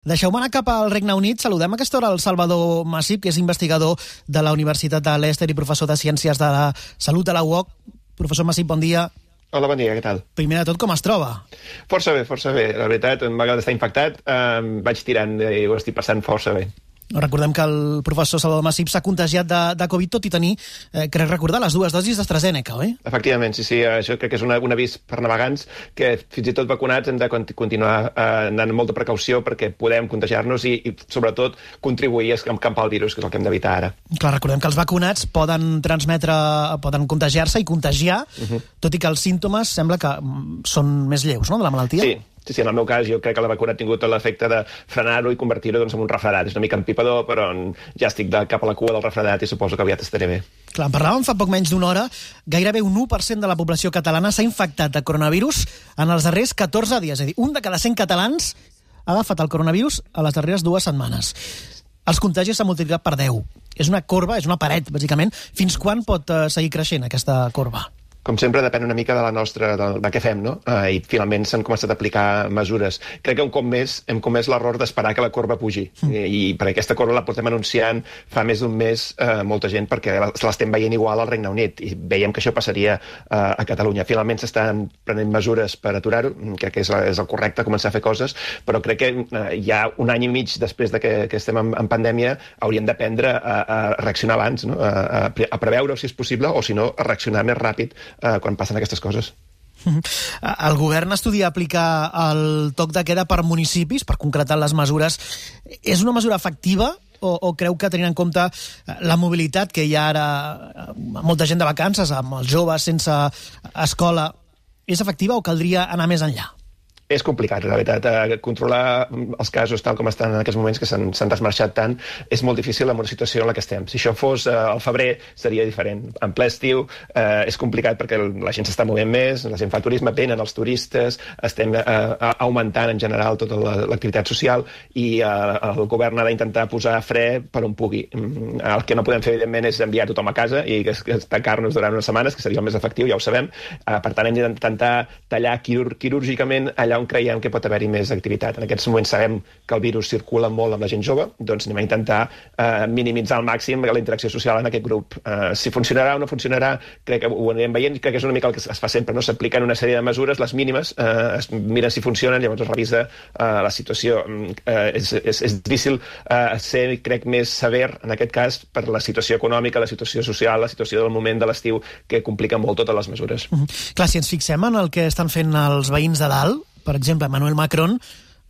Deixeu-me anar cap al Regne Unit. Saludem a aquesta hora el Salvador Massip, que és investigador de la Universitat de Leicester i professor de Ciències de la Salut de la UOC. Professor Massip, bon dia. Hola, bon dia, què tal? Primer de tot, com es troba? Força bé, força bé. La veritat, malgrat estar infectat, eh, vaig tirant i ho estic passant força bé. Recordem que el professor Salvador Massip s'ha contagiat de, de Covid, tot i tenir, eh, crec recordar, les dues dosis d'AstraZeneca, oi? Efectivament, sí, sí. Això crec que és una, un avís per navegants que fins i tot vacunats hem de continuar eh, anant amb molta precaució perquè podem contagiar-nos i, i, sobretot, contribuir a escampar el virus, que és el que hem d'evitar ara. Clar, recordem que els vacunats poden transmetre, poden contagiar-se i contagiar, uh -huh. tot i que els símptomes sembla que mm, són més lleus, no?, de la malaltia. Sí, Sí, sí, en el meu cas jo crec que la vacuna ha tingut l'efecte de frenar-ho i convertir-ho doncs, en un refredat. És una mica empipador, però ja estic de cap a la cua del refredat i suposo que aviat estaré bé. Clar, en parlàvem fa poc menys d'una hora. Gairebé un 1% de la població catalana s'ha infectat de coronavirus en els darrers 14 dies. És a dir, un de cada 100 catalans ha agafat el coronavirus a les darreres dues setmanes. Els contagis s'han multiplicat per 10. És una corba, és una paret, bàsicament. Fins quan pot eh, seguir creixent aquesta corba? Com sempre, depèn una mica de la nostra, de, de què fem, no? Uh, I finalment s'han començat a aplicar mesures. Crec que un cop més hem comès l'error d'esperar que la corba pugi. Mm. I, I per aquesta corba la portem anunciant fa més d'un mes uh, molta gent perquè l'estem veient igual al Regne Unit i veiem que això passaria uh, a Catalunya. Finalment s'estan prenent mesures per aturar-ho, crec que és, és el correcte començar a fer coses, però crec que uh, ja un any i mig després de que, que estem en, en pandèmia hauríem d'aprendre a, a reaccionar abans, no? a, a, a preveure si és possible o si no a reaccionar més ràpid eh, quan passen aquestes coses. El govern estudia aplicar el toc de queda per municipis, per concretar les mesures. És una mesura efectiva o, o creu que tenint en compte la mobilitat que hi ha ara, molta gent de vacances, amb els joves sense escola, és efectiva o caldria anar més enllà? És complicat, la veritat. Eh, controlar els casos tal com estan en aquests moments que s'han desmarxat tant és molt difícil en una situació en la que estem. Si això fos eh, al febrer seria diferent. En ple estiu eh, és complicat perquè la gent s'està movent més, la gent fa turisme, venen els turistes, estem eh, augmentant en general tota l'activitat social i eh, el govern ha d'intentar posar fre per on pugui. Mm, el que no podem fer, evidentment, és enviar tothom a casa i tancar-nos durant unes setmanes, que seria el més efectiu, ja ho sabem. Eh, per tant, hem d'intentar tallar quirúr quirúrgicament allà on creiem que pot haver-hi més activitat. En aquests moments sabem que el virus circula molt amb la gent jove, doncs anem a intentar eh, minimitzar al màxim la interacció social en aquest grup. Eh, si funcionarà o no funcionarà, crec que ho anirem veient, crec que és una mica el que es fa sempre, no? s'apliquen una sèrie de mesures, les mínimes, eh, es mira si funcionen, llavors es revisa eh, la situació. Mm, eh, és, és, és difícil eh, ser, crec, més sever, en aquest cas, per la situació econòmica, la situació social, la situació del moment de l'estiu, que complica molt totes les mesures. Mm -hmm. Clar, si ens fixem en el que estan fent els veïns de dalt, per exemple, Emmanuel Macron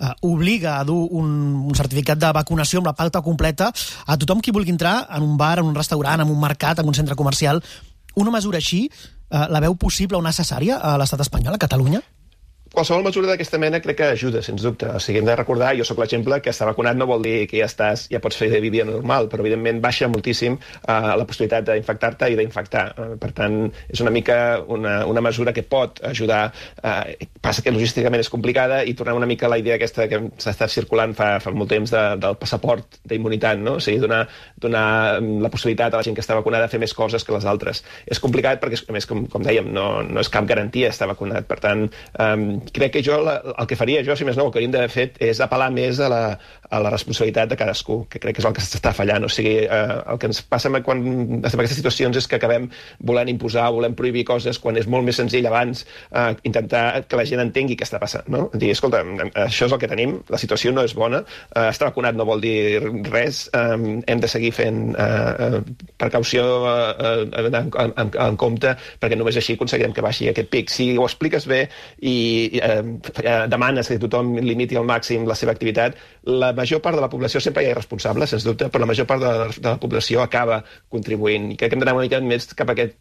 eh, obliga a dur un, un certificat de vacunació amb la pauta completa a tothom qui vulgui entrar en un bar, en un restaurant, en un mercat, en un centre comercial. Una mesura així eh, la veu possible o necessària a l'estat espanyol, a Catalunya? Qualsevol mesura d'aquesta mena crec que ajuda, sens dubte. O sigui, hem de recordar, jo sóc l'exemple, que estar vacunat no vol dir que ja estàs, ja pots fer de vida normal, però evidentment baixa moltíssim uh, la possibilitat d'infectar-te i d'infectar. Uh, per tant, és una mica una, una mesura que pot ajudar. Uh, passa que logísticament és complicada i tornem una mica a la idea aquesta que s'ha estat circulant fa, fa molt temps de, del passaport d'immunitat, no? O sigui, donar, donar mm, la possibilitat a la gent que està vacunada a fer més coses que les altres. És complicat perquè, a més, com, com dèiem, no, no és cap garantia estar vacunat. Per tant, um, crec que jo la, el que faria jo, si més no, el que hauríem d'haver fet és apel·lar més a la, a la responsabilitat de cadascú, que crec que és el que s'està fallant. O sigui, eh, el que ens passa quan estem en aquestes situacions és que acabem volent imposar, volem prohibir coses, quan és molt més senzill abans eh, intentar que la gent entengui què està passant. No? Dir, escolta, això és el que tenim, la situació no és bona, eh, estar vacunat no vol dir res, eh, hem de seguir fent eh, eh precaució eh, en, en, en, en compte, perquè només així aconseguirem que baixi aquest pic. Si ho expliques bé i eh, eh, demanes que tothom limiti al màxim la seva activitat, la major part de la població sempre hi ha responsable, sens dubte, però la major part de la, de la població acaba contribuint. I crec que hem d'anar una mica més cap a aquest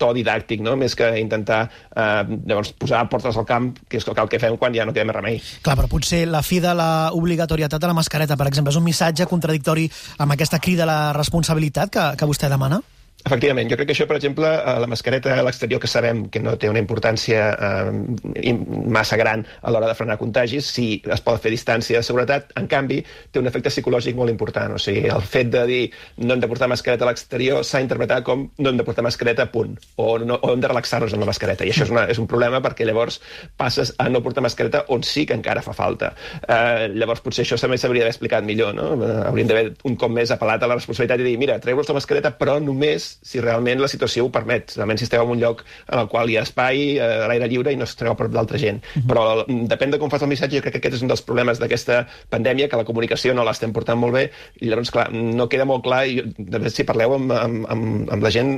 to didàctic, no? més que intentar eh, llavors posar portes al camp, que és el que fem quan ja no queda més remei. Clar, però potser la fi de la obligatorietat de la mascareta, per exemple, és un missatge contradictori amb aquesta crida a la responsabilitat que, que vostè demana? Efectivament, jo crec que això, per exemple, eh, la mascareta a l'exterior, que sabem que no té una importància eh, massa gran a l'hora de frenar contagis, si es pot fer distància de seguretat, en canvi, té un efecte psicològic molt important. O sigui, el fet de dir no hem de portar mascareta a l'exterior s'ha interpretat com no hem de portar mascareta, punt. O, no, o hem de relaxar-nos amb la mascareta. I això és, una, és un problema perquè llavors passes a no portar mascareta on sí que encara fa falta. Eh, llavors, potser això també s'hauria d'haver explicat millor, no? Eh, hauríem d'haver un cop més apel·lat a la responsabilitat i dir, mira, treu-vos la mascareta, però només si realment la situació ho permet, realment si esteu en un lloc en el qual hi ha espai, eh, a l'aire lliure i no esteu a prop d'altra gent. Mhm. -huh. Però mm, depèn de com fas el missatge, jo crec que aquest és un dels problemes d'aquesta pandèmia, que la comunicació no l'estem portant molt bé, i llavors, clar, no queda molt clar, i de fet, si parleu amb, amb, amb, amb la gent,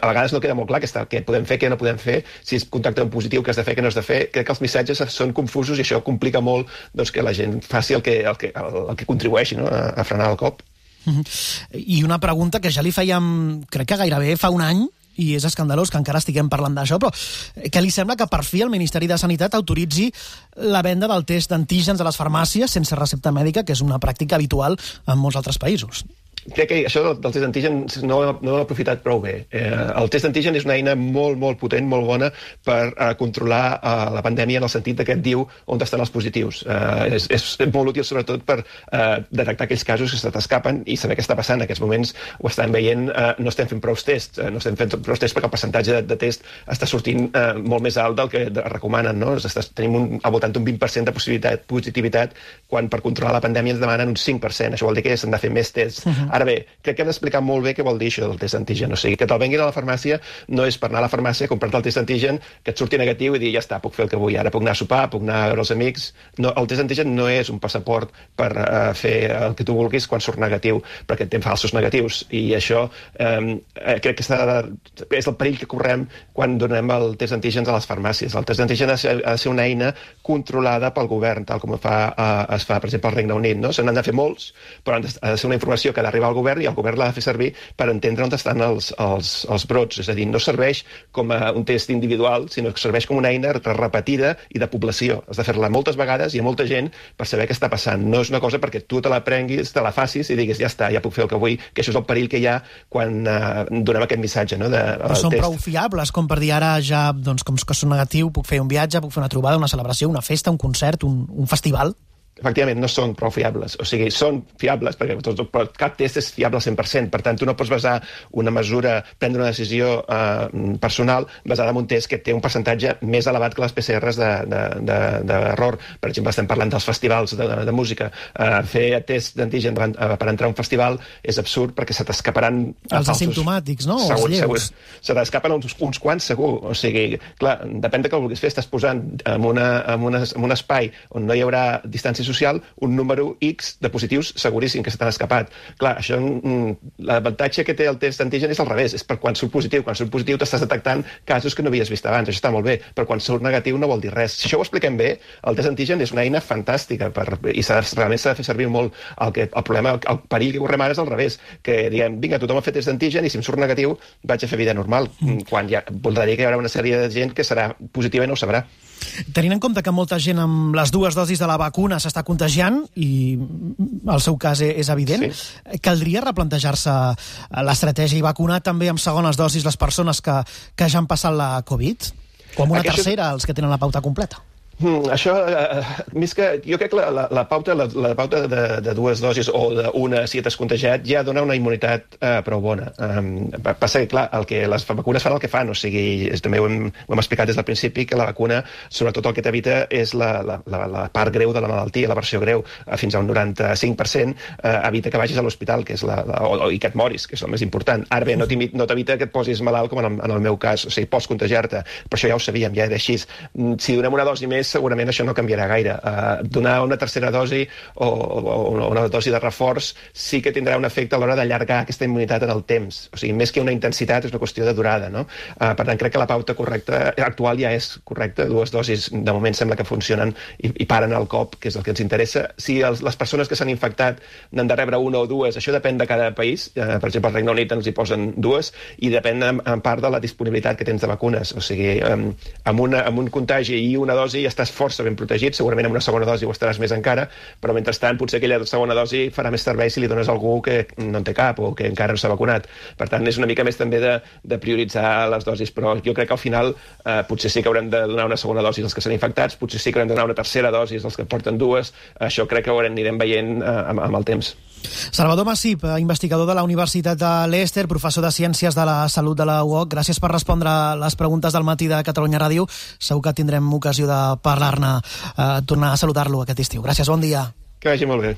a vegades no queda molt clar què, està, què podem fer, què no podem fer, si és contacte en positiu, què has de fer, què no has de fer. Crec que els missatges són confusos i això complica molt doncs, que la gent faci el que, el que, el, el que contribueixi no? a, a frenar el cop. I una pregunta que ja li fèiem, crec que gairebé fa un any, i és escandalós que encara estiguem parlant d'això, però que li sembla que per fi el Ministeri de Sanitat autoritzi la venda del test d'antígens a les farmàcies sense recepta mèdica, que és una pràctica habitual en molts altres països crec que això del, test d'antígens no, no l'ha aprofitat prou bé. Eh, el test d'antígen és una eina molt, molt potent, molt bona per eh, controlar eh, la pandèmia en el sentit que et diu on estan els positius. Eh, és, és molt útil sobretot per eh, detectar aquells casos que se t'escapen i saber què està passant. En aquests moments ho estan veient, eh, no estem fent prou tests, eh, no estem fent prou tests perquè el percentatge de, de test està sortint eh, molt més alt del que recomanen. No? Està, tenim un, al voltant d'un 20% de positivitat, positivitat quan per controlar la pandèmia ens demanen un 5%. Això vol dir que s'han de fer més tests. Uh -huh. Ara bé, crec que hem d'explicar molt bé què vol dir això del test d'antigen. O sigui, que te'l venguin a la farmàcia no és per anar a la farmàcia, comprar-te el test d'antigen, que et surti negatiu i dir ja està, puc fer el que vull, ara puc anar a sopar, puc anar a veure els amics... No, el test d'antigen no és un passaport per uh, fer el que tu vulguis quan surt negatiu, perquè té falsos negatius. I això eh, crec que de, és el perill que correm quan donem el test d'antígens a les farmàcies. El test d'antigen ha, ha de ser una eina controlada pel govern, tal com fa, uh, es fa, per exemple, al Regne Unit. No? Se n'han de fer molts, però ha de ser una informació que ha d'arribar al govern i el govern l'ha de fer servir per entendre on estan els, els, els brots. És a dir, no serveix com a un test individual, sinó que serveix com una eina repetida i de població. Has de fer-la moltes vegades i a molta gent per saber què està passant. No és una cosa perquè tu te la prenguis, te la facis i diguis ja està, ja puc fer el que vull, que això és el perill que hi ha quan uh, donem aquest missatge. No, de, Però són test. prou fiables com per dir ara ja, doncs, com que són negatiu, puc fer un viatge, puc fer una trobada, una celebració, una festa, un concert, un, un festival? Efectivament no són prou fiables. O sigui, són fiables, perquè tot, però cap test és fiable al 100%. Per tant, tu no pots basar una mesura, prendre una decisió eh, personal basada en un test que té un percentatge més elevat que les PCRs d'error. De, de, de, per exemple, estem parlant dels festivals de, de, de música. Eh, fer test d'antigen per entrar a un festival és absurd perquè se t'escaparan... Els asimptomàtics, no? Segur, segur. Se t'escapen uns, uns quants, segur. O sigui, clar, depèn de el vulguis fer, estàs posant en, una, en, una, en un espai on no hi haurà distància social un número X de positius seguríssim que se t'han escapat. Clar, això, mm, l'avantatge que té el test d'antigen és al revés, és per quan surt positiu. Quan surt positiu t'estàs detectant casos que no havies vist abans, això està molt bé, però quan surt negatiu no vol dir res. Si això ho expliquem bé, el test d'antigen és una eina fantàstica per, i realment s'ha de fer servir molt. El, que, el problema, el, el perill que correm ara és al revés, que diguem, vinga, tothom ha fet test d'antigen i si em surt negatiu vaig a fer vida normal, mm. quan ja voldrà dir que hi haurà una sèrie de gent que serà positiva i no ho sabrà. Tenint en compte que molta gent amb les dues dosis de la vacuna s'està contagiant, i el seu cas e-, és evident, sí. caldria replantejar-se l'estratègia i vacunar també amb segones dosis les persones que, que ja han passat la Covid? O amb una Aquesta... tercera, els que tenen la pauta completa? Mm, això, eh, més que, jo crec que la, la, la pauta, la, la pauta de, de dues dosis o d'una si t'has contagiat ja dona una immunitat eh, prou bona. Um, passa que, clar, el que les vacunes fan el que fan, o sigui, és, també ho hem, ho hem explicat des del principi, que la vacuna, sobretot el que t'evita és la, la, la, la part greu de la malaltia, la versió greu, eh, fins a un 95%, eh, evita que vagis a l'hospital, que és la, la, o, i que et moris, que és el més important. Ara bé, no t'evita que et posis malalt, com en el, en el meu cas, o sigui, pots contagiar-te, però això ja ho sabíem, ja era així. Mm, si donem una dosi més, més segurament això no canviarà gaire. Uh, donar una tercera dosi o, o, o una dosi de reforç sí que tindrà un efecte a l'hora d'allargar aquesta immunitat en el temps. O sigui, més que una intensitat, és una qüestió de durada. No? Uh, per tant, crec que la pauta correcta actual ja és correcta. Dues dosis, de moment, sembla que funcionen i, i paren el cop, que és el que ens interessa. Si els, les persones que s'han infectat n'han de rebre una o dues, això depèn de cada país. Uh, per exemple, al Regne Unit ens hi posen dues i depèn en, en part de la disponibilitat que tens de vacunes. O sigui, um, amb, una, amb un contagi i una dosi ja estàs força ben protegit, segurament amb una segona dosi ho estaràs més encara, però mentrestant potser aquella segona dosi farà més servei si li dones a algú que no en té cap o que encara no s'ha vacunat. Per tant, és una mica més també de, de prioritzar les dosis, però jo crec que al final eh, potser sí que haurem de donar una segona dosi als que s'han infectats, potser sí que haurem de donar una tercera dosi als que porten dues, això crec que ho anirem veient eh, amb, amb el temps. Salvador Massip, investigador de la Universitat de Leicester, professor de Ciències de la Salut de la UOC, gràcies per respondre les preguntes del matí de Catalunya Ràdio. Segur que tindrem ocasió de parlar-ne, eh, tornar a saludar-lo aquest estiu. Gràcies, bon dia. Que vagi molt bé.